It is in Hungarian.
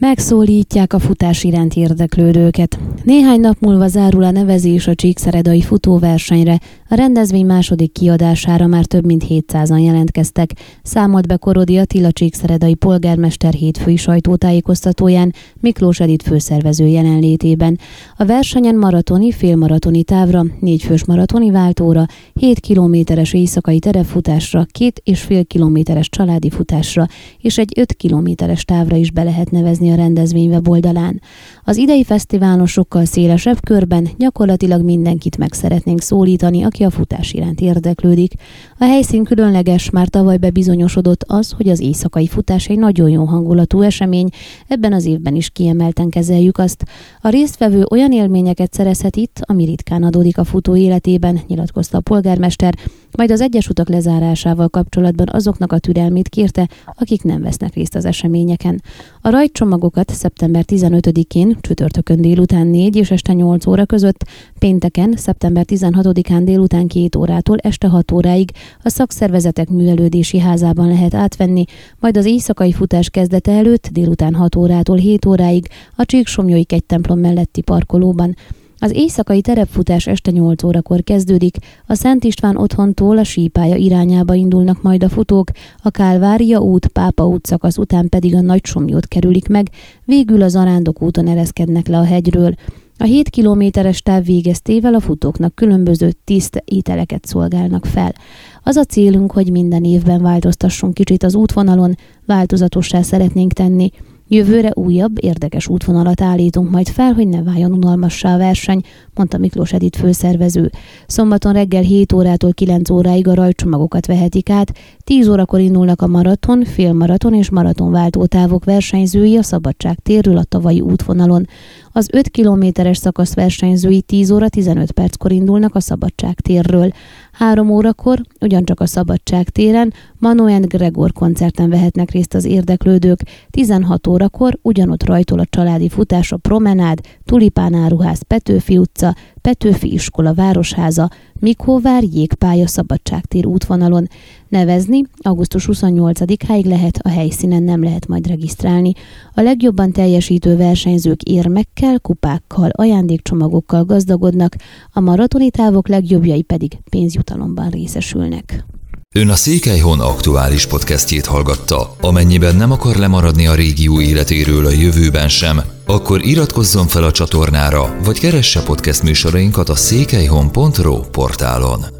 Megszólítják a futás iránt érdeklődőket. Néhány nap múlva zárul a nevezés a Csíkszeredai futóversenyre. A rendezvény második kiadására már több mint 700-an jelentkeztek. Számolt be Korodi Attila Csíkszeredai polgármester hétfői sajtótájékoztatóján Miklós Edith főszervező jelenlétében. A versenyen maratoni, félmaratoni távra, négyfős maratoni váltóra, 7 kilométeres éjszakai terepfutásra, két és fél kilométeres családi futásra és egy 5 kilométeres távra is be lehet nevezni a rendezvény weboldalán. Az idei fesztiválon sokkal szélesebb körben gyakorlatilag mindenkit meg szeretnénk szólítani, aki a futás iránt érdeklődik. A helyszín különleges, már tavaly bebizonyosodott az, hogy az éjszakai futás egy nagyon jó hangulatú esemény, ebben az évben is kiemelten kezeljük azt. A résztvevő olyan élményeket szerezhet itt, ami ritkán adódik a futó életében, nyilatkozta a polgármester, majd az egyes utak lezárásával kapcsolatban azoknak a türelmét kérte, akik nem vesznek részt az eseményeken. A rajtcsomagokat szeptember 15-én, csütörtökön délután 4 és este 8 óra között, pénteken, szeptember 16-án délután 2 órától este 6 óráig a szakszervezetek művelődési házában lehet átvenni, majd az éjszakai futás kezdete előtt délután 6 órától 7 óráig a Csíksomjói templom melletti parkolóban. Az éjszakai terepfutás este 8 órakor kezdődik, a Szent István otthontól a sípája irányába indulnak majd a futók, a Kálvária út, Pápa út szakasz után pedig a Nagy Somjót kerülik meg, végül az Arándok úton ereszkednek le a hegyről. A 7 kilométeres táv végeztével a futóknak különböző tiszt ételeket szolgálnak fel. Az a célunk, hogy minden évben változtassunk kicsit az útvonalon, változatossá szeretnénk tenni, Jövőre újabb, érdekes útvonalat állítunk majd fel, hogy ne váljon unalmassá a verseny, mondta Miklós Edith főszervező. Szombaton reggel 7 órától 9 óráig a rajcsomagokat vehetik át, 10 órakor indulnak a maraton, félmaraton és maratonváltó távok versenyzői a Szabadság térről a tavalyi útvonalon. Az 5 kilométeres szakasz versenyzői 10 óra 15 perckor indulnak a Szabadság térről. 3 órakor, ugyancsak a Szabadság téren, Manuel Gregor koncerten vehetnek részt az érdeklődők. 16 órakor ugyanott rajtól a családi futás a Promenád, Tulipán áruház, Petőfi utca, Petőfi iskola városháza, Mikóvár jégpálya szabadságtér útvonalon. Nevezni augusztus 28-áig lehet, a helyszínen nem lehet majd regisztrálni. A legjobban teljesítő versenyzők érmekkel, kupákkal, ajándékcsomagokkal gazdagodnak, a maratoni távok legjobbjai pedig pénzjutalomban részesülnek. Ön a Székelyhon aktuális podcastjét hallgatta. Amennyiben nem akar lemaradni a régió életéről a jövőben sem, akkor iratkozzon fel a csatornára, vagy keresse podcast műsorainkat a székelyhon.pro portálon.